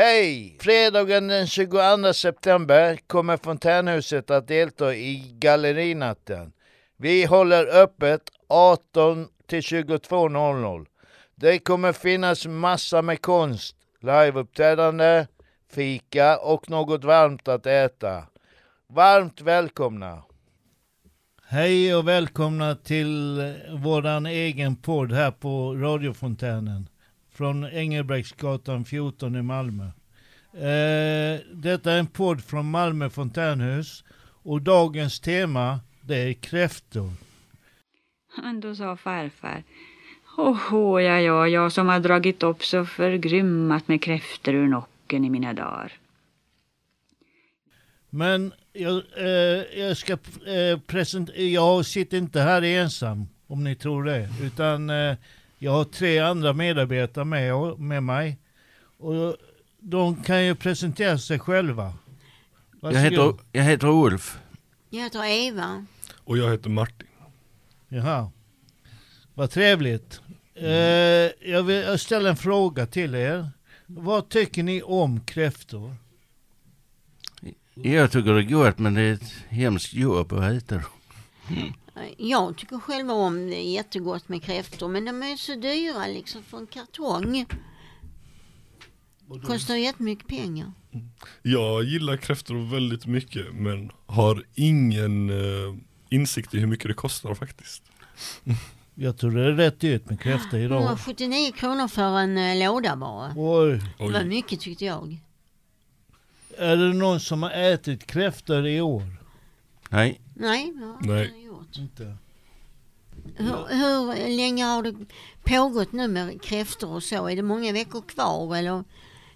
Hej! Fredagen den 22 september kommer Fontänhuset att delta i Gallerinatten. Vi håller öppet 18 till 22.00. Det kommer finnas massa med konst, liveuppträdande, fika och något varmt att äta. Varmt välkomna! Hej och välkomna till våran egen podd här på radiofontänen från Engelbrektsgatan 14 i Malmö. Eh, detta är en podd från Malmö fontänhus och dagens tema det är kräftor. Då sa farfar, Åhå, ja, ja, jag som har dragit upp så förgrymmat med kräftor ur nocken i mina dagar. Men jag, eh, jag ska eh, presentera, jag sitter inte här ensam om ni tror det, utan eh, jag har tre andra medarbetare med, med mig. Och de kan ju presentera sig själva. Jag heter, jag heter Ulf. Jag heter Eva. Och jag heter Martin. Jaha. Vad trevligt. Eh, jag vill ställa en fråga till er. Vad tycker ni om kräftor? Jag tycker det är gott men det är ett hemskt jobb att äta dem. Jag tycker själv om det är jättegott med kräftor men de är så dyra liksom för en kartong. Kostar jättemycket pengar. Jag gillar kräftor väldigt mycket men har ingen uh, insikt i hur mycket det kostar faktiskt. Jag tror det är rätt dyrt med kräftor idag. 179 kronor för en uh, låda bara. Oj. Det var mycket tyckte jag. Är det någon som har ätit kräftor i år? Nej. Nej, Nej. Gjort. Inte. Hur, hur länge har det pågått nu med kräftor och så? Är det många veckor kvar eller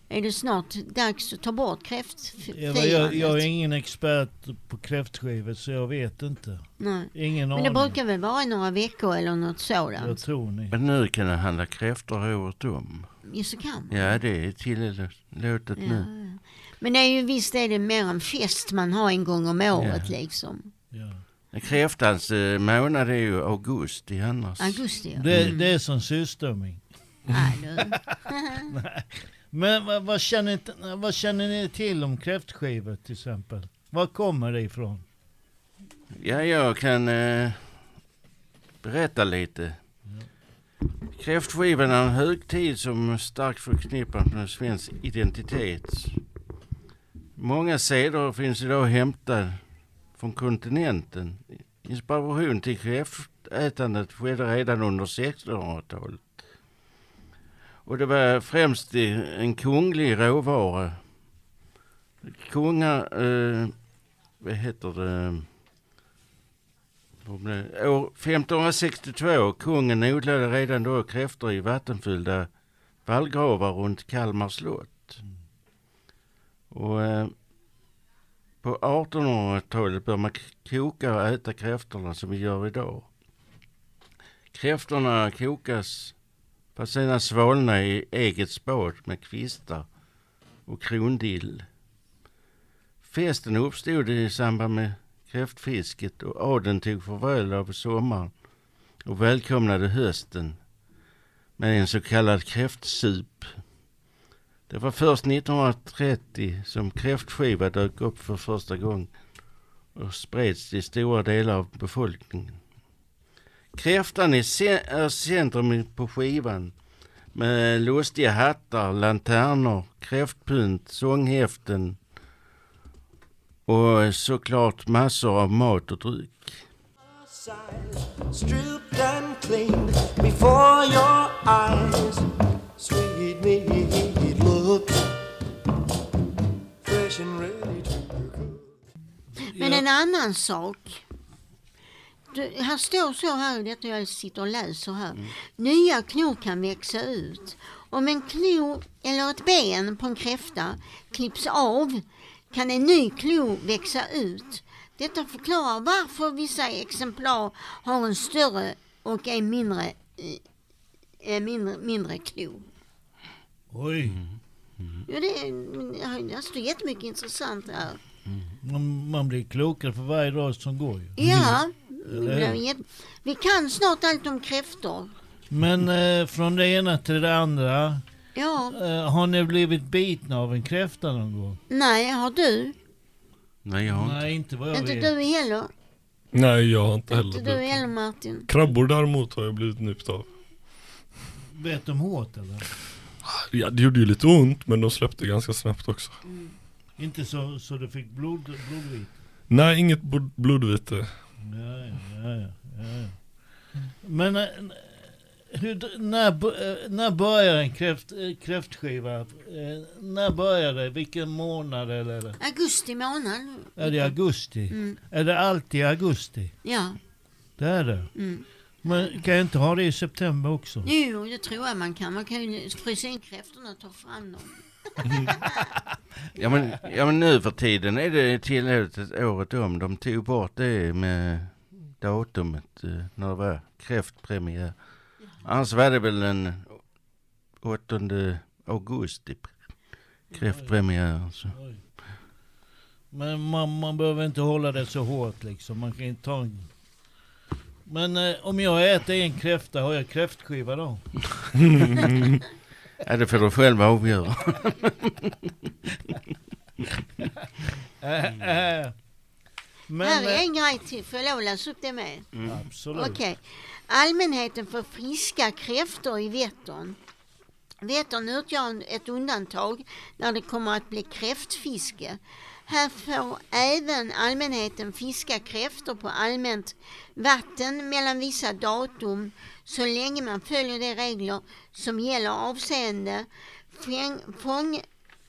är det snart dags att ta bort kräftfirandet? Jag, jag är ingen expert på kräftskivor så jag vet inte. Nej. Ingen Men det aning. brukar väl vara några veckor eller något sådant? Jag tror ni. Men nu kan det handla kräftor året om. Ja, så kan man. Ja, det är tillåtet ja, nu. Men det är ju visst är det mer en fest man har en gång om året ja. liksom. Ja. Kräftans eh, månad är ju augusti annars. Augusti ja. Det, det är som surströmming. Men vad, vad, känner, vad känner ni till om kräftskivor till exempel? Var kommer det ifrån? Ja, jag kan eh, berätta lite. Kräftskivan är en högtid som starkt förknippas med svensk identitet. Många seder finns idag hämtade från kontinenten. Inspiration till kräftätandet skedde redan under 1600-talet. Och det var främst en kunglig råvara. Kungar, eh, vad heter det? År 1562, kungen odlade redan då kräftor i vattenfyllda vallgravar runt Kalmar slott. Och eh, på 1800-talet bör man koka och äta kräftorna som vi gör idag. Kräftorna kokas för att sedan svalna i eget spat med kvistar och krondill. Festen uppstod i samband med kräftfisket och adeln tog farväl av sommaren och välkomnade hösten med en så kallad kräftsup. Det var först 1930 som kräftskiva dök upp för första gången och spreds till stora delar av befolkningen. Kräftan är centrum på skivan med lustiga hattar, lanternor, kräftpynt, sånghäften och såklart massor av mat och dryck. Men en annan sak. Det, här står så här, detta jag sitter och läser här. Mm. Nya klor kan växa ut. Om en klo eller ett ben på en kräfta klipps av kan en ny klo växa ut. Detta förklarar varför vissa exemplar har en större och en mindre, äh, mindre, mindre klo. Oj. Mm. Ja, det, det står jättemycket intressant här. Mm. Man blir klokare för varje dag som går. Ju. Ja, mm. vi kan snart allt om kräftor. Men eh, från det ena till det andra. Ja, Eh, har ni blivit bitna av en kräfta någon gång? nej, har du? Nej, jag har inte. Nej, inte vad jag Inte vet. du heller? Nej, jag har inte Inte heller du blivit heller Martin? Krabbor däremot har jag blivit nypt av. Vet de hårt eller? Ja, det gjorde ju lite ont, men de släppte ganska snabbt också. Inte så, så du fick blod, blodvit? Nej, inget blod- blodvite. Ja, ja, ja, ja. Men eh, hur, när, eh, när börjar en kräft, eh, kräftskiva? När börjar det? Vilken månad eller? Augusti månad. Är det augusti? Mm. Är det alltid augusti? Ja. Det är det. Mm. Men kan jag inte ha det i september också? Jo, det tror jag man kan. Man kan ju frysa in kräftorna och ta fram dem. Ja men, ja men nu för tiden är det tillåtet året om. De tog bort det med datumet eh, när det var kräftpremiär. Annars var det väl den 8 augusti kräftpremiär. Så. Oj. Men man, man behöver inte hålla det så hårt liksom. Man kan inte ta en... Men eh, om jag äter en kräfta, har jag kräftskiva då? Ja det får du själv avgöra. Äh, äh. Men... Här är eh, en grej till. Får jag lov att läsa upp det med? Absolut. Okej. Allmänheten får friska kräftor i Vättern. Vättern utgör ett undantag när det kommer att bli kräftfiske. Här får även allmänheten fiska kräftor på allmänt vatten mellan vissa datum så länge man följer de regler som gäller avseende fång, fång,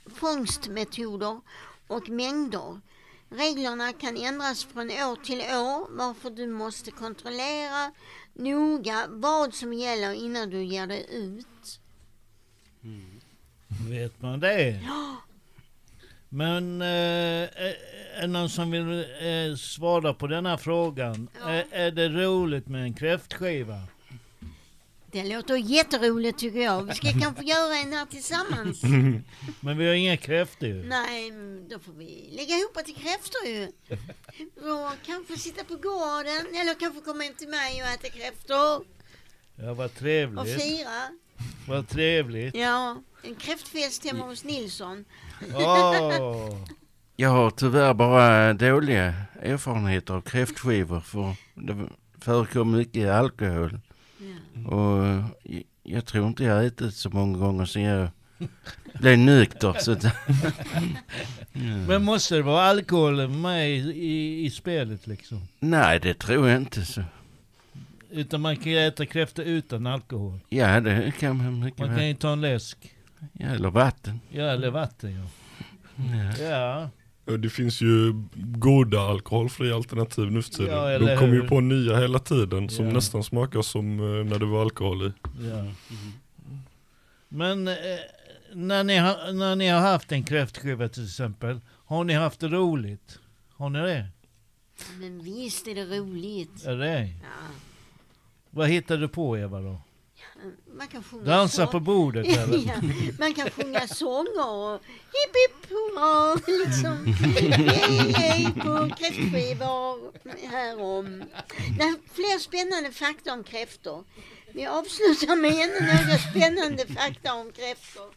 fångstmetoder och mängder. Reglerna kan ändras från år till år varför du måste kontrollera noga vad som gäller innan du ger dig ut. Vet man det? Men eh, är det någon som vill eh, svara på den här frågan? Ja. Är, är det roligt med en kräftskiva? Det låter jätteroligt tycker jag. Vi ska kanske göra en här tillsammans. Men vi har inga kräftor ju. Nej, då får vi lägga ihop till kräftor ju. Och kanske sitta på gården eller kanske komma hem till mig och äta kräftor Ja, vad och trevligt. fira. Vad trevligt. Ja, en kräftfest hemma hos Nilsson. Åh. Jag har tyvärr bara dåliga erfarenheter av kräftskivor för det förekommer mycket alkohol. Ja. Och jag, jag tror inte jag har ätit så många gånger sen jag blev nykter. Så att, Men måste det vara alkohol med i, i, i spelet liksom? nej, det tror jag inte. Så. Utan man kan äta kräftor utan alkohol. Ja, det kan man mycket Man kan ju ta en läsk. Ja, eller vatten. Ja, eller vatten ja. Ja. Ja, Ja, Det finns ju goda alkoholfria alternativ nu för tiden. Ja, De kommer ju på nya hela tiden som Ja. nästan smakar som eh, när det var alkohol i. ja. Men eh, när, ni har, när ni har haft en kräftskiva till exempel, har ni haft det roligt? Har ni det? Men visst är det roligt. Är det? Ja. Vad hittar du på Eva då? Man kan sjunga Dansa sång- på bordet eller? ja, man kan sjunga sånger och hipp hipp hurra liksom. Hej hej på kräftskivor härom. Det är fler spännande fakta om kräftor. Vi avslutar med ännu några spännande fakta om kräftor.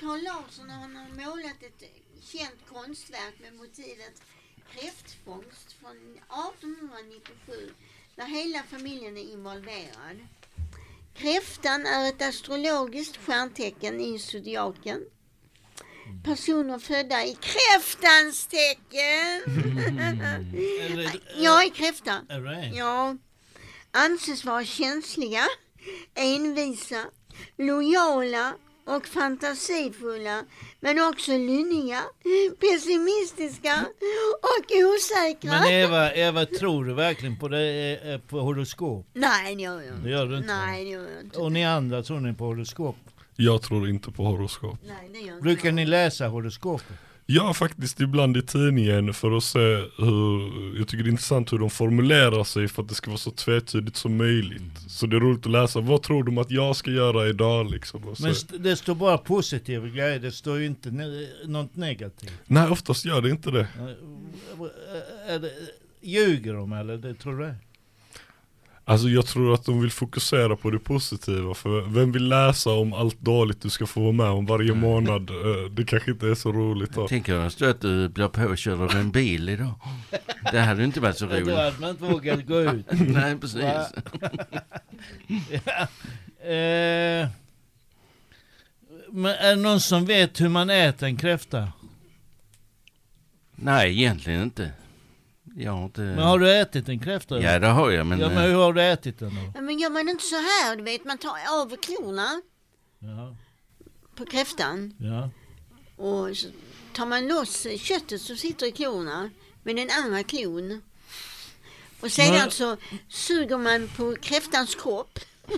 Carl Larsson har målat ett känt konstverk med motivet kräftfångst från 1897 där hela familjen är involverad. Kräftan är ett astrologiskt stjärntecken i zodiaken. Personer födda i kräftans tecken. Eller- Jag är kräfta. Ja. Anses vara känsliga, envisa, lojala och fantasifulla men också lynniga, pessimistiska och osäkra. Men Eva, Eva, tror du verkligen på, det, eh, på horoskop? Nej, det gör jag Det inte. gör du inte? Nej, det gör jag inte. Och ni andra, tror ni på horoskop? Jag tror inte på horoskop. Nej, det gör jag inte. Brukar ni läsa horoskopet? Ja, faktiskt ibland i tidningen för att se hur, jag tycker det är intressant hur de formulerar sig för att det ska vara så tvetydigt som möjligt. Så det är roligt att läsa, vad tror de att jag ska göra idag liksom? Men det står bara positiva grejer, det står ju inte ne- något negativt. Nej, oftast gör det inte det. Eh, Är det, ljuger de eller det tror du det? Alltså jag tror att de vill fokusera på det positiva för vem vill läsa om allt dåligt du ska få vara med om varje månad? Eh, Det kanske inte är så roligt då. Tänk om det att du blir påkörd av en bil idag. Det hade inte varit så Då roligt. hade man inte vågat gå ut. Nej, precis. Ja. eh, men är det någon som vet hur man äter en kräfta? Nej, egentligen inte. Jag har inte... Men har du ätit en kräfta? Ja, det har jag, men... ja, men eh, hur har du ätit den då? Ja, Men gör man inte så här, du vet, man tar av klorna Ja, på kräftan ja. och så tar man loss köttet som sitter i klorna med den andra klon. Och sedan Men- så suger man på kräftans kropp.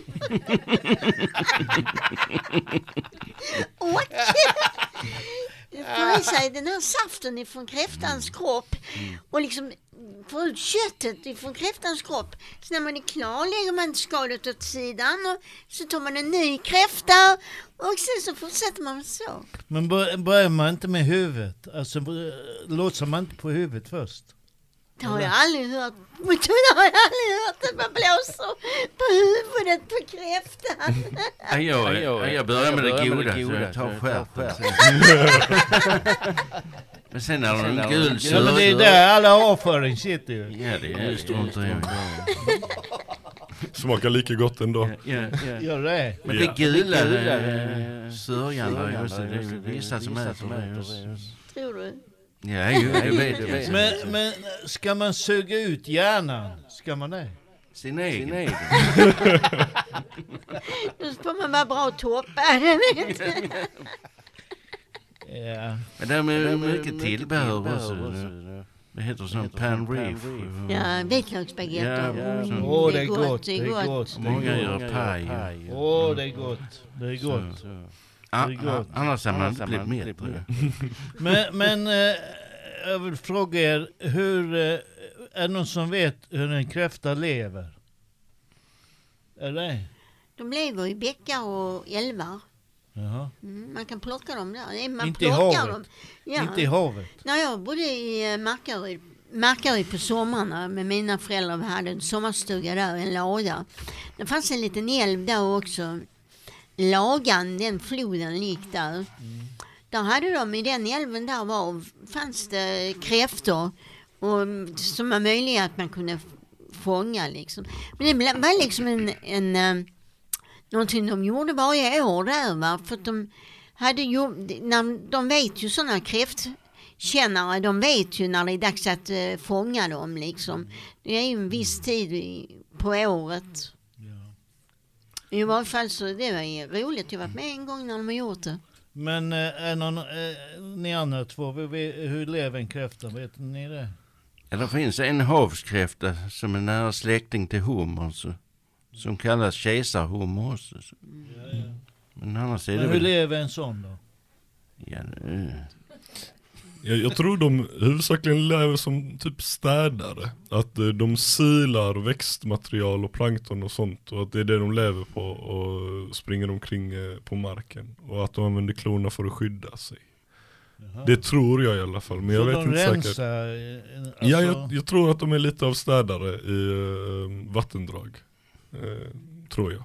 och får i sig den här saften ifrån kräftans kropp och liksom får ut köttet ifrån kräftans kropp. Så när man är klar lägger man skalet åt sidan och så tar man en ny kräfta och sen så fortsätter man så. Men bör- börjar man inte med huvudet? Alltså bör- lotsar man inte på huvudet först? Det har jag aldrig hört. Det har jag aldrig hört att man blåser på huvudet på kräftan. Ja, jag, jag, jag börjar med det goda, så jag tar stjärten. Men sen när den är gul så... Ja men det är där alla avföring sitter ju. Ja, det är struntar jag. Smakar lika gott ändå. Ja, ja. Gör det? Men det gula, sörjan där just, det är vissa som äter det. Tror du? Ja, jo, det vet jag. Men, men ska man suga ut hjärnan? Ska man det? Sin egen. Då får man vara bra toppad. Ja. Men det är med mycket tillbehör också. Det heter sån pan reef. Ja, vitlöksspagetti. Ja, Mm, så. Åh det är gott, det är gott. Och Många gör paj. Åh det är gott, det är gott. Ah, Det är gott. ah, Annars hade man inte blivit mätt på det. Men, men eh, jag vill fråga er, hur, eh, är det någon som vet hur en kräfta lever? Är det? De lever i bäckar och älvar. Jaha. Mm, man kan plocka dem där. Man Inte i havet? Dem. Ja. Inte i havet? När jag bodde i eh, Markaryd, Markaryd på sommarna med mina föräldrar, vi hade en sommarstuga där, en lada. Det fanns en liten älv där också. Lagan, den floden gick där. Där hade de, i den älven där var, fanns det kräftor och, som var möjliga att man kunde fånga liksom. Men det var liksom en, en eh, någonting de gjorde varje år där va, för att de hade ju, när, de vet ju sådana kräftkännare, de vet ju när det är dags att eh, fånga dem liksom. Det är ju en viss tid i, på året. I varje fall så det var ju roligt, jag har varit med en gång när de har gjort det. Men eh, är någon, eh, ni andra två, hur lever en kräfta? Vet ni det? Ja, det finns en havskräfta som är nära släkting till hummer. Så, som kallas kejsarhummer också. Så. Men annars är det Men hur väl... lever en sån då? Ja, Jag, jag tror de huvudsakligen lever som typ städare. Att eh, de silar växtmaterial och plankton och sånt och att det är det de lever på och springer omkring eh, på marken. Och att de använder klorna för att skydda sig. Det tror jag i alla fall, men jag Så vet de inte säkert. rensar, eh, alltså, Ja, jag, jag tror att de är lite av städare i eh, vattendrag. Eh, tror jag.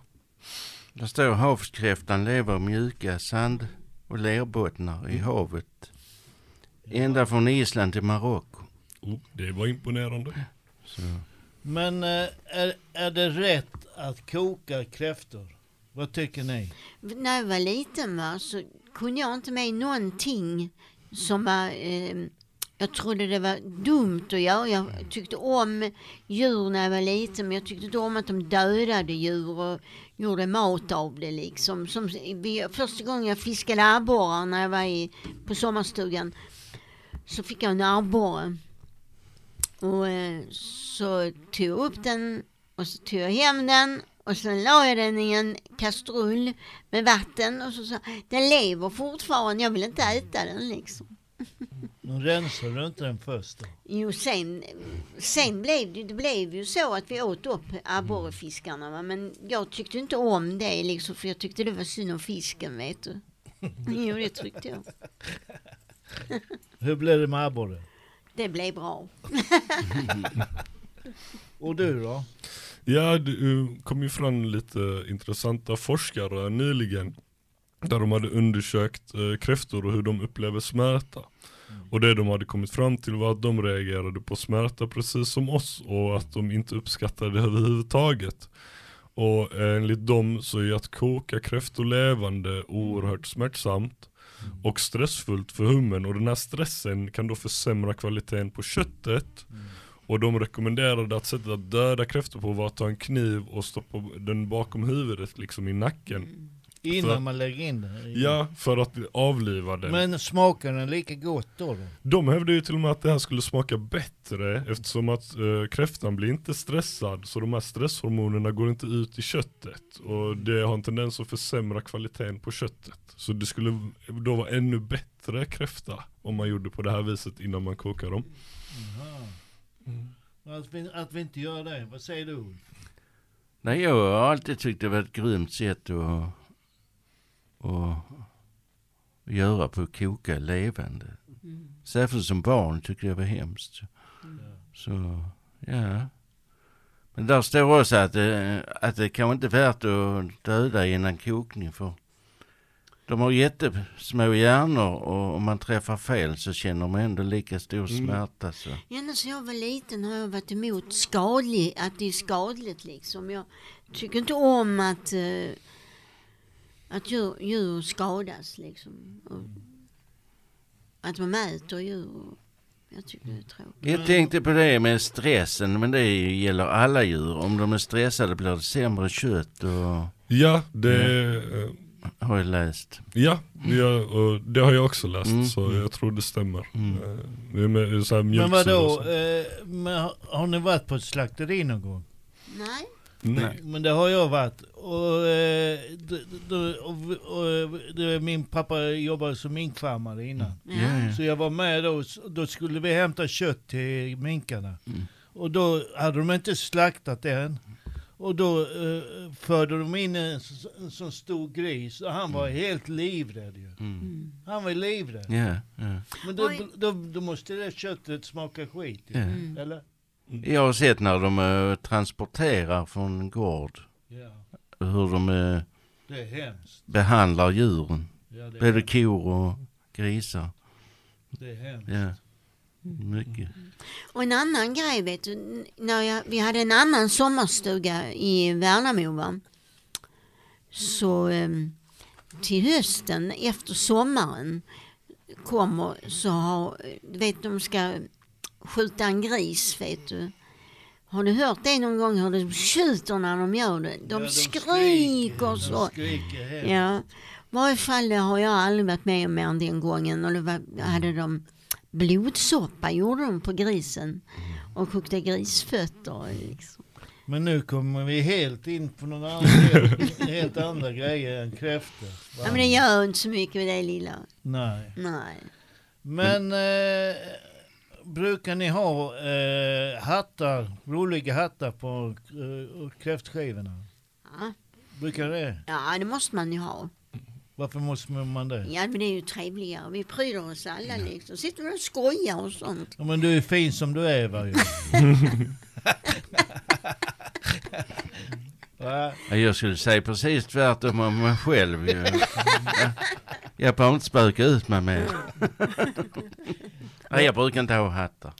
där står havskräftan lever i mjuka sand och lerbottnar i havet. Ända från Island till Marocko. Oh, det var imponerande. Så. Men eh, är, är det rätt att koka kräftor? Vad tycker ni? När jag var liten va, så kunde jag inte med någonting som var, eh, jag trodde det var dumt att göra. Jag tyckte om djur när jag var liten men jag tyckte inte om att de dödade djur och gjorde mat av det liksom. Som, första gången jag fiskade abborrar när jag var i, på sommarstugan så fick jag en abborre. Och eh, så tog jag upp den och så tog jag hem den och sen la jag den i en kastrull med vatten och så sa den lever fortfarande, jag vill inte äta den liksom. Men Rensar du inte den först då? Jo, sen, sen blev det, det blev ju så att vi åt upp abborrefiskarna va? men jag tyckte inte om det liksom för jag tyckte det var synd om fisken vet du. Jo, det tyckte jag. Hur blev det med abborre? Det blev bra. Och du då? Ja, det kom ju fram lite intressanta forskare nyligen. Där de hade undersökt eh, kräftor och hur de upplever smärta. Och det de hade kommit fram till var att de reagerade på smärta precis som oss och att de inte uppskattade det överhuvudtaget. Och enligt dem så är att koka kräftor levande oerhört smärtsamt och stressfullt för hummen och den här stressen kan då försämra kvaliteten på köttet. Och de rekommenderade att sättet att döda kräftor på var att ta en kniv och stoppa den bakom huvudet liksom i nacken. Innan För- man lägger in det. i- Ja, för att avliva den. Men smakar den lika gott då? De hävdade ju till och med att det här skulle smaka bättre eftersom att eh, kräftan blir inte stressad så de här stresshormonerna går inte ut i köttet och det har en tendens att försämra kvaliteten på köttet. Så det skulle då vara ännu bättre kräfta om man gjorde på det här viset innan man kokar dem. Att, vi, att vi inte gör det, vad säger du? Nej, jag har alltid tyckt det var ett grymt sätt att, att göra på att koka levande. Särskilt som barn tyckte jag var hemskt. Så, ja. Men där står också att det, att det kanske inte är värt att döda innan kokning för de har jättesmå hjärnor och om man träffar fel så känner man ändå lika stor smärta. Så. Ända sedan jag var liten har jag varit emot skadlig, att det är skadligt liksom. Jag tycker inte om att, eh, att djur, djur skadas liksom. Och att man mäter djur. Jag tycker det är tråkigt. Jag tänkte på det med stressen, men det gäller alla djur. Om de är stressade blir det sämre kött och Ja, det, eh, har jag läst. ja, ja och det har jag också läst Mm. så jag tror det stämmer. Mm. Eh, Det är med, så här Men vadå, eh, men har- har ni varit på ett slakteri någon gång? Nej. Nej. Men det har jag varit. Och, eh, d- d- och, och, det, min pappa jobbade som minkfarmare innan. Ja. Ja, Så jag var med då, då skulle vi hämta kött till minkarna. Mm. Och då hade de inte slaktat än. Och då eh, förde de in en, sån stor gris och han var helt livrädd ju. Mm. Mm. Han var livrädd. Ja, ja. Men då, då, då måste det köttet smaka skit ju. Ja. Mm. Eller? Jag har sett när de eh, transporterar från gård Ja, hur de det är hemskt. behandlar djuren. Ja, det, är, Både kor och grisar. det är hemskt. Ja, mycket. Och en annan grej vet du, när jag, vi hade en annan sommarstuga i Värnamo va. Så em, till hösten efter sommaren kommer så har, du vet de ska skjuta en gris vet du. Har du hört det någon gång hur de skjuter när de gör det? De, Ja, skriker så. De skriker. Ja, i varje fall har jag aldrig varit med om mer än den gången. Och det var, hade de blodsoppa gjorde de på grisen. Och kokte grisfötter. Liksom. Men nu kommer vi helt in på någon annan, helt, andra grejer än kräftor. Ja, men det gör inte så mycket med det lilla. Nej. Nej. Men eh, brukar ni ha eh, hattar, roliga hattar på eh, kräftskivorna? Ja. Brukar det? ja, det måste man ju ha. Varför måste man det? Ja, men det är ju trevligare. Vi pryder oss alla liksom. Sitter vi och skojar och sånt. Ja, men du är fin som du är va? Va? Ja, Jag skulle säga precis tvärtom om mig själv. Jag, behöver inte spöka ut mig mer. Nej, jag brukar inte ha hattar.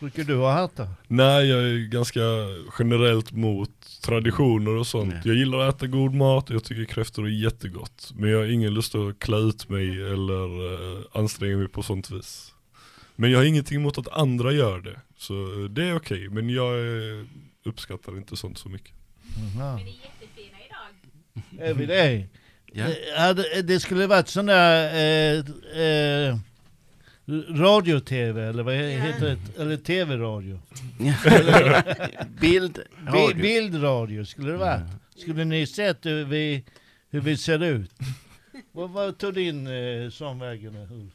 Brukar du ha hattar? Nej, jag är ganska generellt mot traditioner och sånt. Nej. Jag gillar att äta god mat och jag tycker kräftor är jättegott. Men jag har ingen lust att klä ut mig eller eh, anstränga mig på sånt vis. Men jag har ingenting emot att andra gör det. Så det är okej, men jag eh, uppskattar inte sånt så mycket. Aha. Men ni är jättefina idag. Är vi det? Ja. Eh, Det skulle varit sån där eh, eh, radio-tv eller vad heter det? Eller tv-radio. Bild, Bi- radio. Bildradio skulle det varit. Skulle ni sett hur vi, hur vi ser ut? Vad, vad tog din eh, sån vägen Ulf?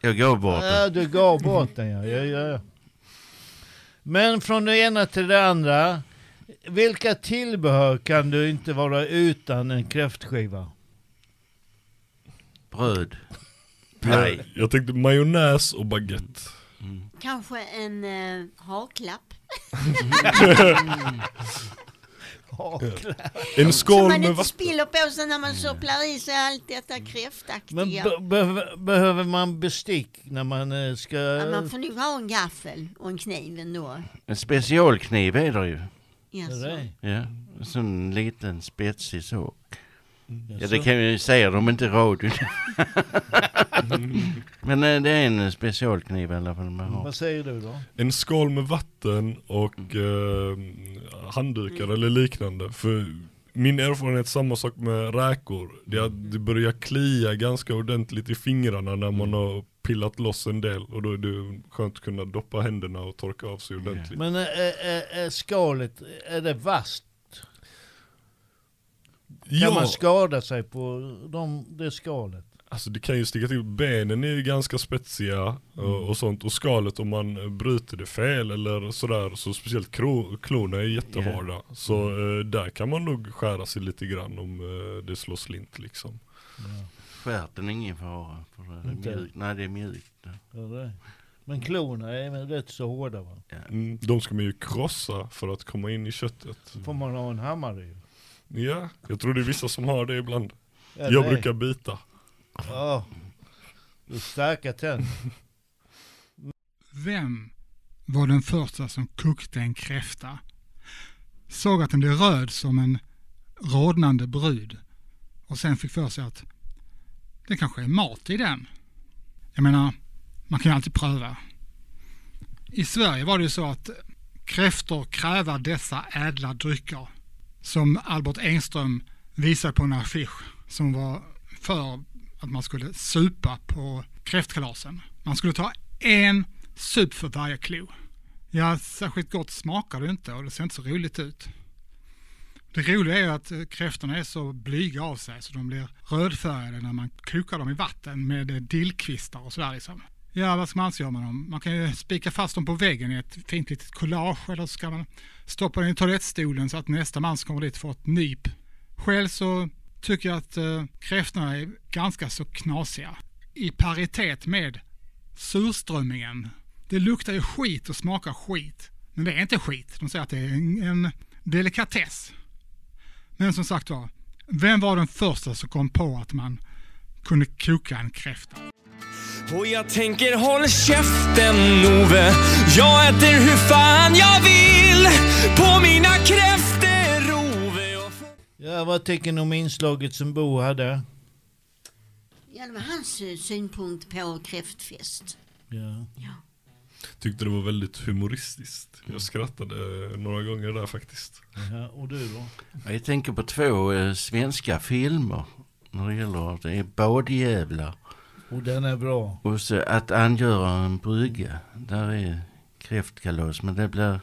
Jag går bort. Ja, du gav bort den ja. ja, ja, ja. Men från det ena till det andra. Vilka tillbehör kan du inte vara utan en kräftskiva? Bröd. Nej. Jag, tänkte majonnäs och baguette. Mm. Kanske en eh, haklapp. En Så skål man med inte vatten. spiller på sig när man sopplar i sig allt detta kräftaktiga. Men be, be, behöver man bestick när man eh, ska... ja, man får nog ha en gaffel och en kniv ändå. En specialkniv är det ju. Jaså. Ja, en sån liten spetsig så. Ja, Jaså? det kan vi säga de inte i radion. Men eh, det är en specialkniv i alla fall man har. Vad säger du då? En skål med vatten och eh, handdukar eller liknande. För min erfarenhet, samma sak med räkor, det är att det börjar klia ganska ordentligt i fingrarna när man har pillat loss en del och då är det skönt att kunna doppa händerna och torka av sig ordentligt. Men är, är, är skalet, är det vasst? Kan Ja, man skada sig på de, det skalet? alltså det kan ju sticka till. Benen är ju ganska spetsiga och, och sånt och skalet om man bryter det fel eller sådär så speciellt kro, klorna är jättehårda. Så eh, där kan man nog skära sig lite grann om eh, det slår slint liksom. Stjärten är ingen fara. För det är mjukt. Nej det är mjukt. Ja, det. Men klorna är väl rätt så hårda va? Ja. Mm, de ska man ju krossa för att komma in i köttet. Får man ha en hammare ju. Ja, jag tror det är vissa som har det ibland. Ja, Jag det- brukar bita. Ja. Du starka tänder. Vem var den första som kokte en kräfta? Såg att den blev röd som en rodnande brud och sen fick för sig att det kanske är mat i den. Jag menar, man kan ju alltid pröva. I Sverige var det ju så att kräftor kräver dessa ädla drycker som Albert Engström visade på en affisch som var för att man skulle supa på kräftkalasen. Man skulle ta en sup för varje klo. Ja, särskilt gott smakar det inte och det ser inte så roligt ut. Det roliga är ju att eh, kräftorna är så blyga av sig så de blir rödfärgade när man kokar dem i vatten med eh, dillkvistar och sådär liksom. Ja, vad ska man annars göra med dem? Man kan ju spika fast dem på väggen i ett fint litet collage eller så ska man stoppa den i toalettstolen så att nästa man som kommer dit får ett nyp. Själv så tycker jag att eh, kräftorna är ganska så knasiga. I paritet med surströmmingen. Det luktar ju skit och smakar skit. Men det är inte skit. De säger att det är en, en delikatess. Men som sagt var, vem var den första som kom på att man kunde koka en kräfta? Och jag tänker håll käften Ove Jag äter hur fan jag vill På mina kräftor Ove och Ja, vad tycker ni om inslaget som Bo hade? Ja, det var hans synpunkt på kräftfest. Ja. Tyckte det var väldigt humoristiskt. Jag skrattade några gånger där faktiskt. ja. Och du då? Jag tänker på två eh, svenska filmer. När det gäller, det är Badjävlar Och den är bra. och så Att angöra en brygga. Där är kräftkalas men det blir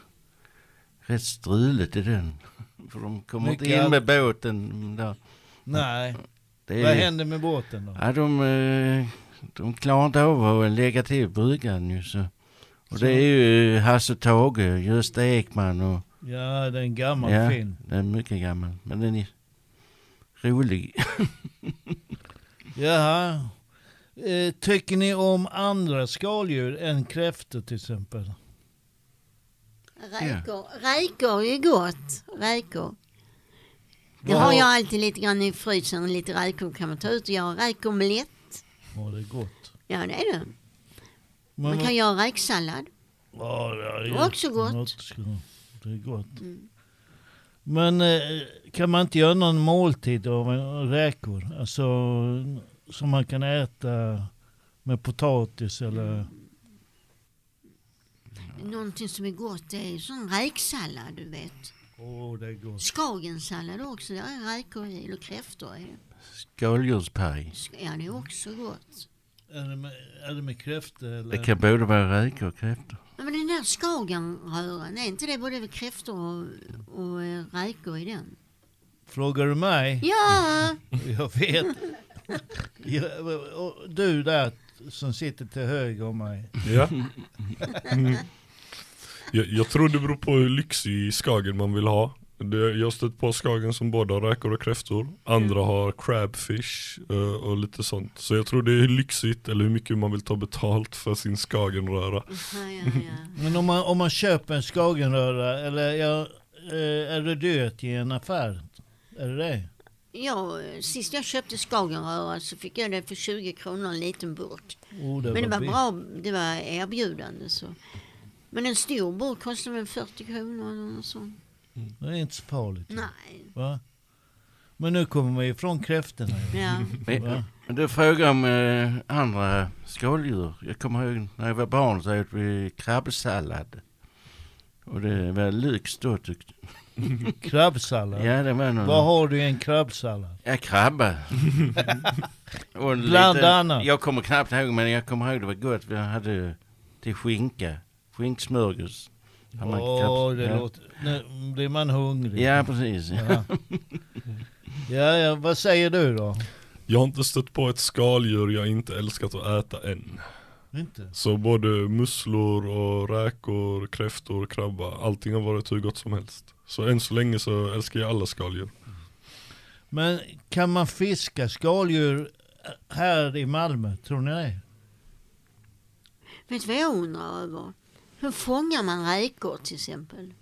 rätt struligt i den. För de kommer inte Mycket in med båten där. Nej. Det Vad är, händer med båten då? Ja, de, eh, de klarar inte av att lägga till bryggan ju så. Och Så. det är ju Hasse Tage, Gösta Ekman och Ja, det är en gammal ja, film. den är mycket gammal. Men den är rolig. Jaha. Eh, tycker ni om andra skaldjur än kräftor till exempel? Räkor, räkor är gott. Räkor. Det har jag alltid lite grann i frysen. Lite räkor kan man ta ut och göra räkomelett. Ja, det är gott. Ja, det är det. Man kan göra räksallad. ja, det är också gott. Det är gott. Men eh, kan man inte göra någon måltid av räkor? Alltså som man kan äta med potatis eller... Någonting som är gott det är sån räksallad, du vet. Åh, det är gott. Skagensallad också, där är räkor i, eller kräftor i. Skaldjurspaj. Ja, det är också gott. Är det med, är det med kräftor eller? Det kan både vara räkor och kräftor. Ja, men den där skagenröran, är inte det både kräftor och, och eh, räkor i den? Frågar du mig? Ja! Jag vet. Du där som sitter till höger om mig. Ja. Mm. Jag, jag tror det beror på hur lyxig skagen man vill ha. Det, jag har stött på skagen som både har räkor och kräftor. Andra har crabfish eh, och lite sånt. Så jag tror det är lyxigt eller hur mycket man vill ta betalt för sin skagenröra. Ja, ja, ja. Men om man, om man köper en skagenröra, eller eh, är det dyrt i en affär? Är det det? Ja, sist jag köpte skagenröra så fick jag det för 20 kronor en liten burk. Oh, det Men det var bra, det var erbjudande så. Men en stor burk kostar väl 40 kronor eller något sånt. Det är inte så farligt. Nej. Va? Men nu kommer vi ifrån kräftorna. Ja. Du frågar om eh, andra skaldjur. Jag kommer ihåg när jag var barn så åt vi krabbsallad. Och det var lyx då tyckte Krabbsallad. Ja, det var någon... Vad har du i en krabbsallad? Ja, krabba. och en Bland liten- annat. Jag kommer knappt ihåg, men jag kommer ihåg det var gott. Vi hade till skinka. Skinksmörgås. Krabbs- det ja. låter... Nu blir man hungrig. Ja, precis. Ja. ja, ja, vad säger du då? Jag har inte stött på ett skaldjur jag inte älskat att äta än. Inte? Så både musslor och räkor, kräftor, krabba, allting har varit hur gott som helst. Så än så länge så älskar jag alla skaldjur. Men kan man fiska skaldjur här i Malmö? Tror ni det? Vet du vad jag undrar över? Hur fångar man räkor till exempel?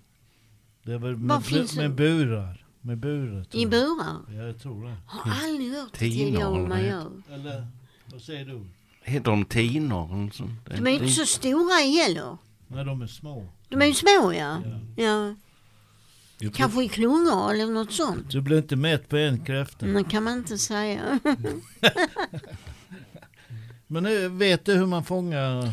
Det är väl med, finns bu- med det? burar. Med burar. tror I jag. burar? Ja, jag tror det. Har aldrig hört tidigare hur man eller gör. Eller vad säger du? Heter de tinor? De är ju inte så stora heller. Nej, de är små. De är ju små ja. Ja. ja. Tror, Kanske i klungor eller något sånt. Du blir inte mätt på en kräfta. Det kan man inte säga. Men nu, vet du hur man fångar?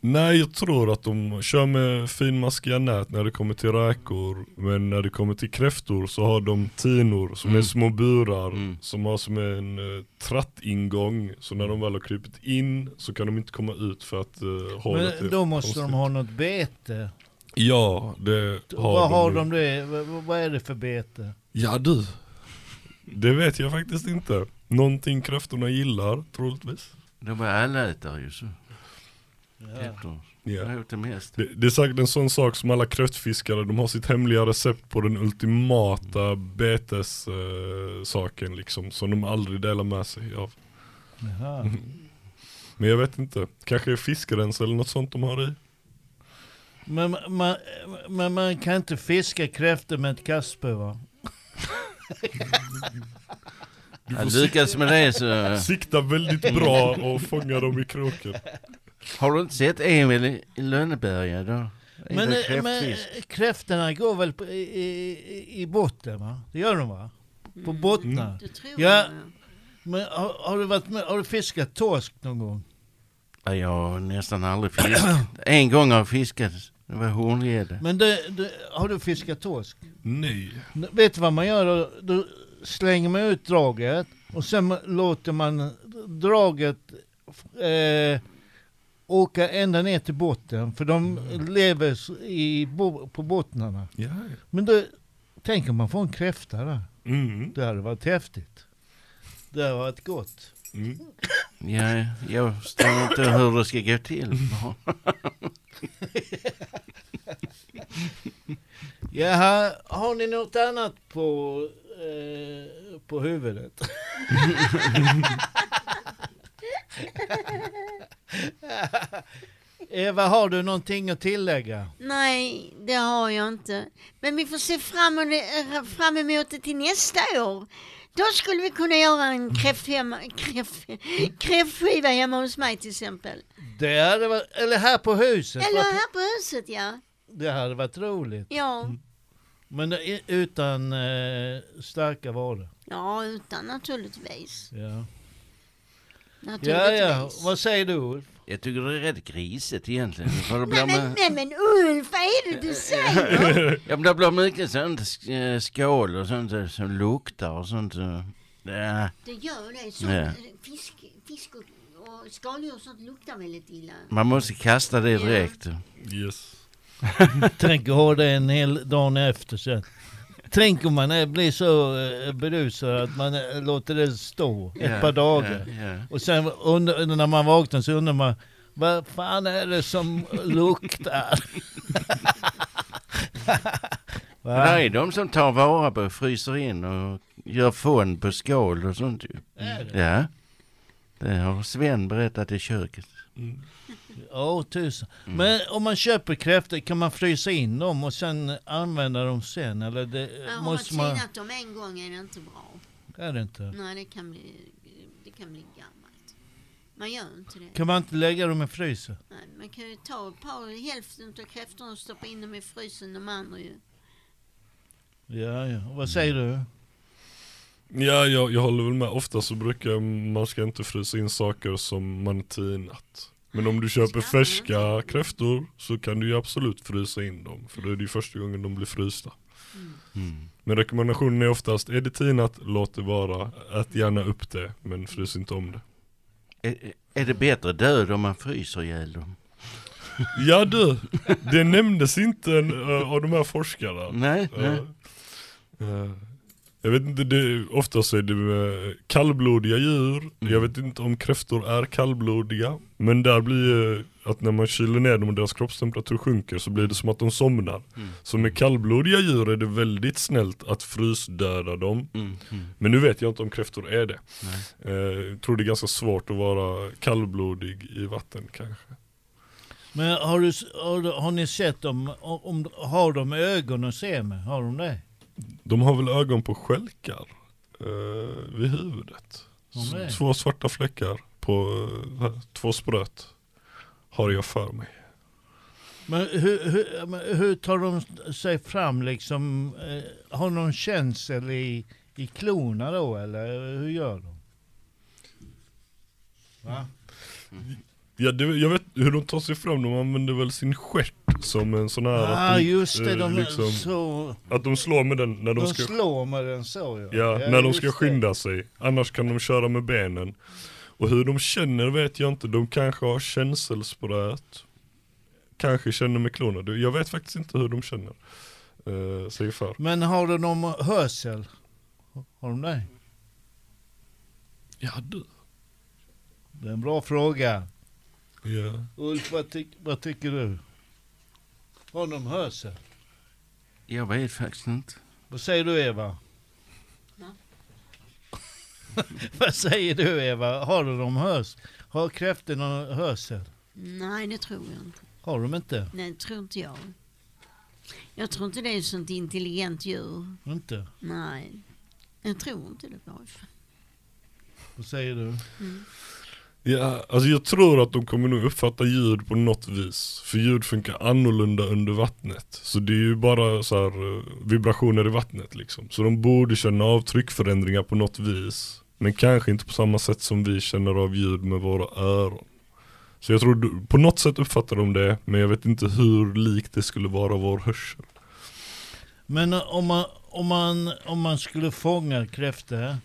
nej jag tror att de kör med finmaskiga nät när det kommer till räkor. Men när det kommer till kräftor så har de tinor som är Mm. små burar. Mm. Som har som en uh, trattingång. Så när de väl har krypit in så kan de inte komma ut för att uh, hålet Men är då måste konstigt. de ha något bete. Ja, det har Vad de. har de det? Vad, vad är det för bete? Ja du. Det vet jag faktiskt inte. Någonting kräftorna gillar troligtvis. De var allätare ju så. Ja. Efter. Ja. Jag åt det mest. Det, det är säkert en sån sak som alla kräftfiskare, de har sitt hemliga recept på den ultimata betessaken saken liksom. Som de aldrig delar med sig av. Jaha. Men jag vet inte. Kanske är fiskrens eller något sånt de har i. Men, man, men man kan inte fiska kräftor med ett kastspö va? Jag lyckades med det så... Sikta väldigt bra och fånga dem i kroken. Har du inte sett Emil i, Lönneberga då? Men, eh, men kräftfisk? kräftorna går väl på, i, i, botten va? Det gör de va? På Mm. bottnar. Det tror Ja. jag. Men har, har, du varit med, har du fiskat torsk någon gång? Ja, jag har nästan aldrig fiskat. En gång har jag fiskat. Det var horngädda. Men det, det, har du fiskat torsk? Nej. Vet du vad man gör? Då, slänger man ut draget och sen låter man draget eh, åka ända ner till botten. För de lever s- i, bo, på bottnarna. Ja. Men då, tänk om man får en kräfta där. Mm. Det hade varit häftigt. Det hade varit gott. Mm. Ja, jag förstår inte hur det ska gå till. Jaha, har ni något annat på, eh, på huvudet? Eva, har du någonting att tillägga? Nej, det har jag inte. Men vi får se fram, eh, fram emot det till nästa år. Då skulle vi kunna göra en kräft, kräftskiva hemma hos mig till exempel. Det hade varit, eller här på huset. Eller här på huset, ja. Det hade varit roligt. Ja, Men det- utan eh, starka varor. ja utan naturligtvis. Ja. ja, naturligtvis. ja. Vad säger du Ulf? Jag tycker det är rätt grisigt egentligen. För det blir Nej, men, nej men Ulf, vad är det du säger? ja, men det blir mycket sånt eh, skål och sånt eh, som luktar och sånt. så- Ja, Det gör det. Så, Ja. Fisk, fisk och, och skaldjur och sånt luktar väldigt illa. man måste kasta det direkt. Yes. Tänk att ha det en hel dag efter sen. Tänk om man blir så eh, berusad att man eh, låter det stå ett Ja, par dagar. Ja, ja. Och sen under, när man vaknar så undrar man vad fan är det som luktar? Det är de som tar vara på, fryser in och gör fond på skål och sånt ju. Det? Ja. Det har Sven berättat i köket. Mm. Ja, tusen. Men om man köper kräftor, kan man frysa in dem och sen använda dem sen? Eller det, Ja, har man måste man... tinat dem en gång är det inte bra. Är det inte? Nej, det kan bli, det kan bli gammalt. Man gör inte det. Kan man inte lägga dem i frysen? Nej, man kan ju ta ett par, hälften av kräftorna och stoppa in dem i frysen, de andra ju. Ja, ja. Och vad säger du? Ja, jag, jag håller väl med. Ofta så brukar man ska inte frysa in saker som man tinat. Men om du köper färska kräftor så kan du ju absolut frysa in dem. För då är det ju första gången de blir frysta. Mm. Men rekommendationen är oftast, är det tinat, låt det vara. Ät gärna upp det, men frys inte om det. Är, är det bättre död om man fryser ihjäl dem? Ja du, det nämndes inte uh, av de här forskarna. Nej, nej. Eh, eh, jag vet inte, det, oftast är det med kallblodiga djur. Mm. Jag vet inte om kräftor är kallblodiga. Men där blir eh, att när man kyler ner dem och deras kroppstemperatur sjunker så blir det som att de somnar. Mm. Så med kallblodiga djur är det väldigt snällt att frysdöda dem. Mm, mm. Men nu vet jag inte om kräftor är det. Nej. Eh, jag tror det är ganska svårt att vara kallblodig i vatten kanske. Men har, du, har, har ni sett dem? Om, har de ögon att se med? Har de det? De har väl ögon på skälkar eh, vid huvudet. De Två svarta fläckar på eh, två spröt. Har jag för mig. Men hur, hur, men hur tar de sig fram liksom? Eh, har någon känsel i, i klorna då eller hur gör de? Va? Ja, det, jag vet hur de tar sig fram, de använder väl sin stjärt som en sån här... att Ah de, just det, eh, de, liksom, så, Att de slår med den när de, de ska... slår med den så ja. Ja, när de ska det. skynda sig. Annars kan de köra med benen. Och hur de känner vet jag inte. De kanske har känselspröt. Kanske känner med klorna. Du, Jag vet faktiskt inte hur de känner. Uh, sig för. Men har de någon hörsel? Har de det? Ja du. Det är en bra fråga. Ja. Ulf, vad, tyck, vad tycker du? Har de hörsel? Jag vet faktiskt inte. Vad säger du Eva? Va? vad säger du Eva? Har de någon hörs? Har kräftor någon hörsel? Nej, det tror jag inte. Har de inte? Nej, det tror inte jag. Jag tror inte det är ett sånt intelligent djur. Inte? Nej, jag tror inte det fall. Vad säger du? Ja, alltså jag tror att de kommer nog uppfatta ljud på något vis. För ljud funkar annorlunda under vattnet. Så det är ju bara så här eh, vibrationer i vattnet liksom. Så de borde känna av tryckförändringar på något vis. Men kanske inte på samma sätt som vi känner av ljud med våra öron. Så jag tror på något sätt uppfattar de det, men jag vet inte hur likt det skulle vara vår hörsel. Men eh, om man, om man, om man skulle fånga kräftor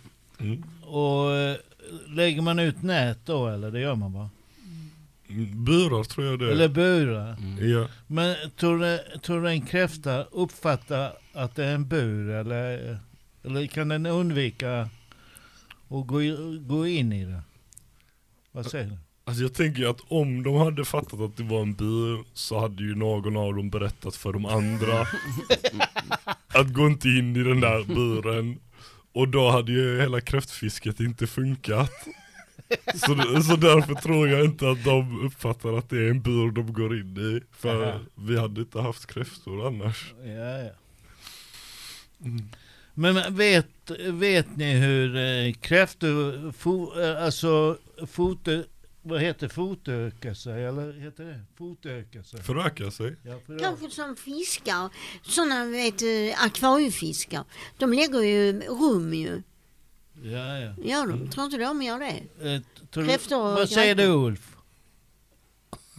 Mm. och eh, lägger man ut nät då eller? Det gör man va? Burar tror jag det Eller är. burar? Ja. Men tror du, tror en kräfta uppfattar att det är en bur eller, eller kan den undvika att gå, gå in i det? Vad säger du? Alltså jag tänker att om de hade fattat att det var en bur så hade ju någon av dem berättat för de andra att gå inte in i den där buren. Och då hade ju hela kräftfisket inte funkat. Så, så därför tror jag inte att de uppfattar att det är en bur de går in i. För Aha. vi hade inte haft kräftor annars. Ja, ja. Mm. Men vet, vet ni hur eh, kräftor, fo, eh, alltså foto, vad heter fotöka sig? Eller heter det fotöka sig? Föröka sig. Ja, för Kanske som fiskar, sådana vet du, akvariefiskar. De lägger ju rum ju. ja, ja. Gör de? Tror inte de gör det? Eh, du- vad säger du. Ulf?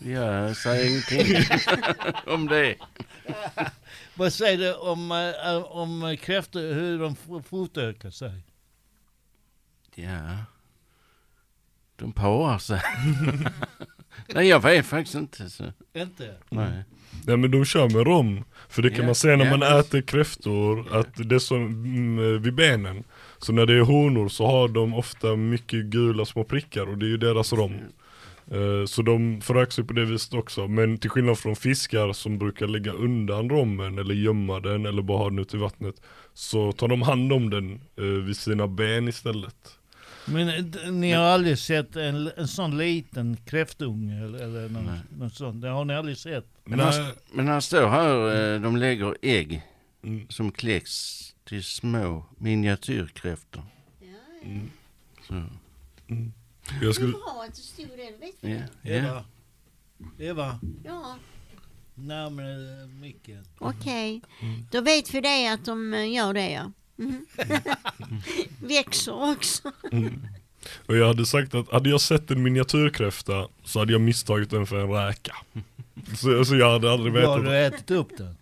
Ja, jag säger ingenting om det. Vad säger du om, eh, om kräftor, hur de fotökar sig? Ja. De parar sig. Nej, jag vet faktiskt inte. Så. Inte? Nej. Nej men de kör med rom. För det kan Ja, man se när ja, man visst. äter kräftor, att det är som mm, vid benen. Så när det är honor så har de ofta mycket gula små prickar och det är ju deras rom. Eh, Så de förökar sig på det viset också. Men till skillnad från fiskar som brukar lägga undan rommen eller gömma den eller bara ha den ute i vattnet. Så tar de hand om den eh, vid sina ben istället. Men eh, ni har aldrig sett en, en sån liten kräftunge eller, eller något sånt? Det har ni aldrig sett? Men han, men han står här, eh, de lägger ägg Mm. som kläcks till små miniatyrkräftor. Mm. Så, Jag Det skulle, att det stod det, vet du ja, det? ja. Eva? Eva? Ja, Närmare micken. okej. Då vet vi det att de eh, gör det ja. Mhm. Växer också. och jag hade sagt att hade jag sett en miniatyrkräfta så hade jag misstagit den för en räka. Så, så jag hade aldrig Har du vetat. ätit upp den?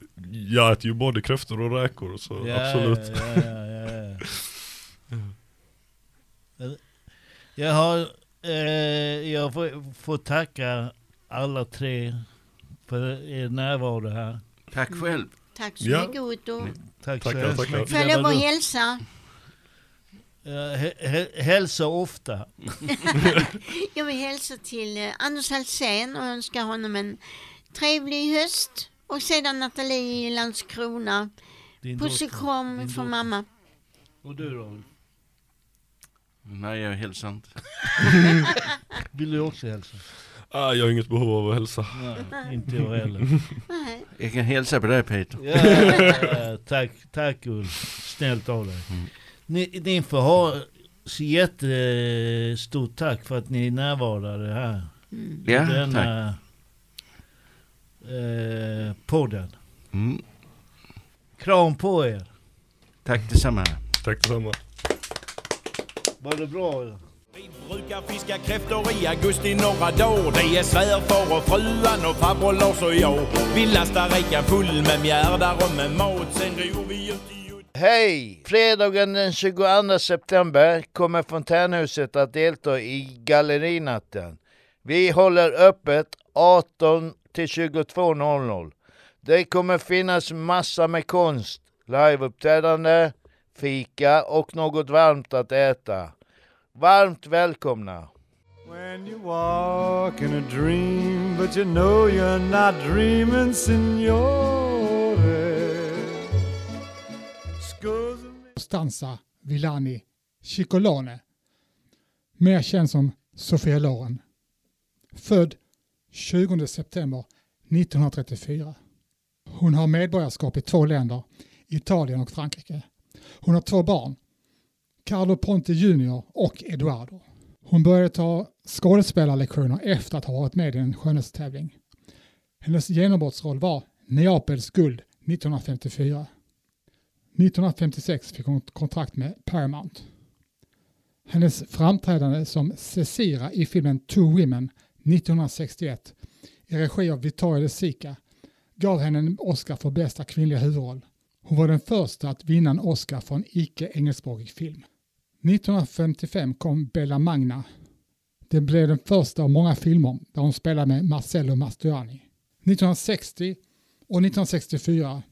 Jag äter ju både kräftor och räkor så absolut. Ja, ja, ja, ja. Jag har, eh, jag får, får tacka alla tre för er närvaro här. Tack själv. Tack så Ja. mycket Otto. Tack Tackar, så hemskt tackar. mycket. Får jag lov att hälsa? Hälsa ofta. Jag vill hälsa till eh, Anders Halsén och önska honom en trevlig höst. Och sedan Nathalie i Landskrona. Puss och kram från mamma. Och du då? Nej, jag hälsar inte. Vill du också hälsa? Ah, jag har inget behov av att hälsa. Nej, inte jag heller. Nej. Jag kan hälsa på dig Peter. Ja, tack, tack Ulf. Snällt av dig. Mm. Ni, ni får ha så jättestort tack för att ni närvarade här. Mm. Ja, tack. denna eh, podden. Mm. Kram på er. Tack detsamma. Tack detsamma. Var det bra? Vi brukar fiska kräftor i augusti några dagar. Det är svärfar och fruan och farbror Lars och jag. Vi lastar räkan full med mjärdar och med mat. Sen ror vi ut i. Hej! Fredagen den 22 september kommer Fontänhuset att delta i gallerinatten. Vi håller öppet 18 till 22.00. Det kommer finnas massa med konst, liveuppträdande, fika och något varmt att äta. Varmt välkomna! When you walk in a dream, but you know you're not dreaming, signore. Stanza Villani Ciccolone. Mer känd som Sofia Loren. Född 20 september 1934. Hon har medborgarskap i två länder, Italien och Frankrike. Hon har två barn, Carlo Ponte Jr och Eduardo. Hon började ta skådespelarlektioner efter att ha varit med i en skönhetstävling. Hennes genombrottsroll var Neapels guld 1954. 1956 fick hon kontrakt med Paramount. Hennes framträdande som Cecira i filmen Two Women 1961 i regi av Vittorio De Sica gav henne en Oscar för bästa kvinnliga huvudroll. Hon var den första att vinna en Oscar för en icke-engelskspråkig film. 1955 kom Bella Magna. Det blev den första av många filmer där hon spelade med Marcello Mastroianni. 1960 och 1964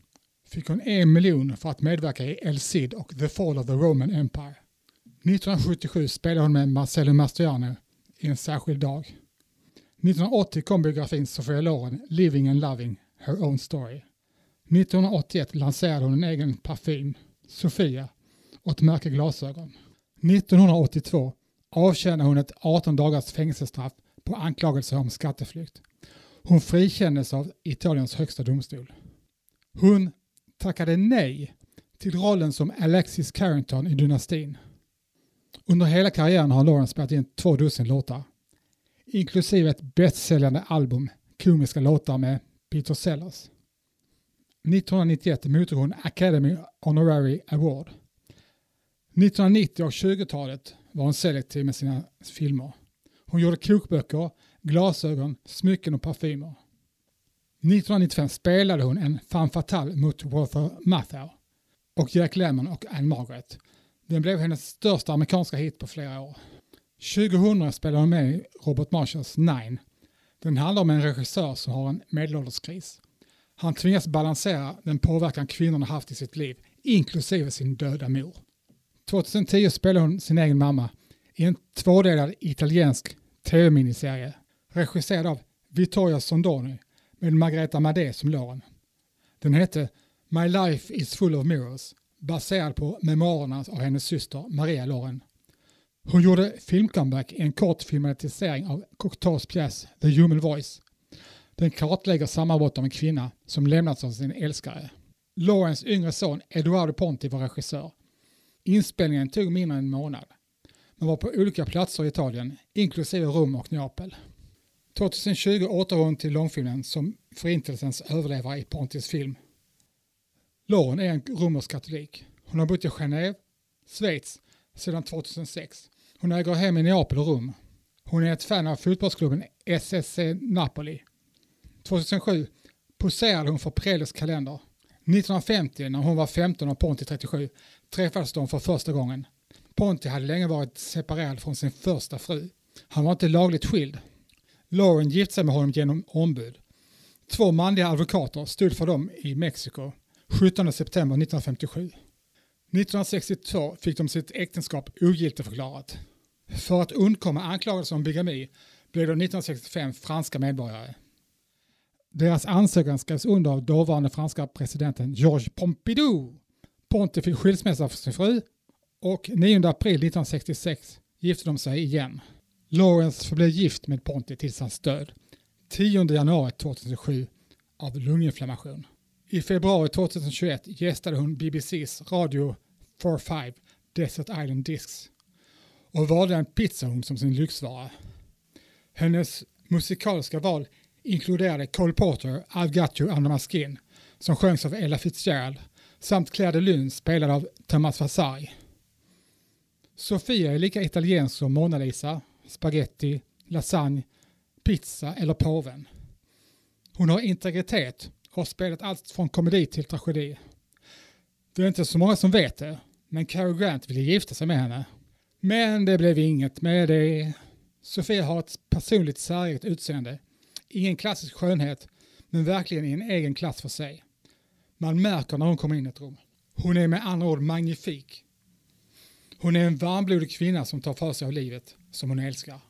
fick hon en miljon för att medverka i El Cid och The Fall of the Roman Empire. 1977 spelade hon med Marcello Mastroianni i En särskild dag. 1980 kom biografin Sofia Loren Living and Loving Her Own Story. 1981 lanserade hon en egen parfym, Sofia, och ett märke glasögon. 1982 avtjänade hon ett 18 dagars fängelsestraff på anklagelse om skatteflykt. Hon frikändes av Italiens högsta domstol. Hon tackade nej till rollen som Alexis Carrington i Dynastin. Under hela karriären har Lauren spelat in två dussin låtar, inklusive ett bästsäljande album, komiska låtar med Peter Sellers. 1991 mottog hon Academy Honorary Award. 1990 och 20-talet var hon selektiv med sina filmer. Hon gjorde kokböcker, glasögon, smycken och parfymer. 1995 spelade hon en femme fatale mot Walter Matthau och Jack Lemmon och Anne Margaret. Den blev hennes största amerikanska hit på flera år. 2000 spelade hon med i Robert Marshalls Nine. Den handlar om en regissör som har en medelålderskris. Han tvingas balansera den påverkan kvinnorna haft i sitt liv, inklusive sin döda mor. 2010 spelade hon sin egen mamma i en tvådelad italiensk tv-miniserie regisserad av Vittorio Sondoni med Margareta Madé som Lauren. Den hette My Life is full of mirrors baserad på memoarerna av hennes syster Maria Lauren. Hon gjorde filmcomeback i en kort filmatisering av Cocteaus pjäs The Human Voice. Den kartlägger sammanbrott av en kvinna som lämnats av sin älskare. Laurens yngre son Eduardo Ponti var regissör. Inspelningen tog mindre än en månad. Man var på olika platser i Italien, inklusive Rom och Neapel. 2020 återgår hon till långfilmen som Förintelsens överlevare i Pontis film. Lauren är en romersk katolik. Hon har bott i Genève, Schweiz, sedan 2006. Hon äger hem i Neapel och Rom. Hon är ett fan av fotbollsklubben SSC Napoli. 2007 poserade hon för Preles kalender. 1950 när hon var 15 och Ponti 37 träffades de för första gången. Ponti hade länge varit separerad från sin första fru. Han var inte lagligt skild. Lauren gifte sig med honom genom ombud. Två manliga advokater stod för dem i Mexiko 17 september 1957. 1962 fick de sitt äktenskap ogiltigförklarat. För att undkomma anklagelser om bigami blev de 1965 franska medborgare. Deras ansökan skrevs under av dåvarande franska presidenten Georges Pompidou. Ponti fick skilsmässa från sin fru och 9 april 1966 gifte de sig igen. Lawrence förblev gift med Ponti tills hans död 10 januari 2007 av lunginflammation. I februari 2021 gästade hon BBCs Radio 45 Desert Island Discs och valde en pizzaugn som sin lyxvara. Hennes musikaliska val inkluderade Cole Porter, I've got you under my skin, som sjöngs av Ella Fitzgerald, samt Claire de Lune spelad av Thomas Vasari. Sofia är lika italiensk som Mona Lisa, spaghetti, lasagne, pizza eller påven. Hon har integritet och har spelat allt från komedi till tragedi. Det är inte så många som vet det, men Cary Grant ville gifta sig med henne. Men det blev inget med det. Sofia har ett personligt säreget utseende. Ingen klassisk skönhet, men verkligen i en egen klass för sig. Man märker när hon kommer in i ett rum. Hon är med andra ord magnifik. Hon är en varmblodig kvinna som tar för sig av livet, som hon älskar.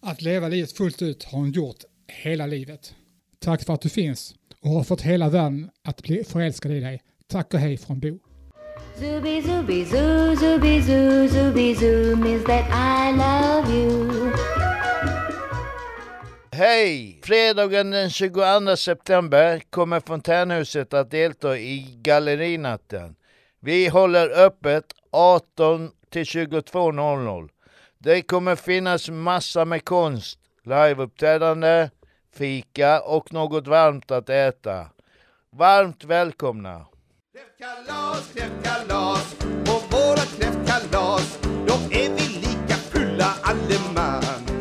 Att leva livet fullt ut har hon gjort hela livet. Tack för att du finns och har fått hela världen att bli förälskad i dig. Tack och hej från Bo. Zubi zubi zoo, zubi zoo, zubi zoo means that I love you. Hej! Fredagen den 22 september kommer Fontänhuset att delta i Gallerinatten. Vi håller öppet 18 till 22.00. Det kommer finnas massa med konst, liveuppträdande, fika och något varmt att äta. Varmt välkomna! Kräftkalas, kräftkalas, på våra kräftkalas Då är vi lika fulla allesammans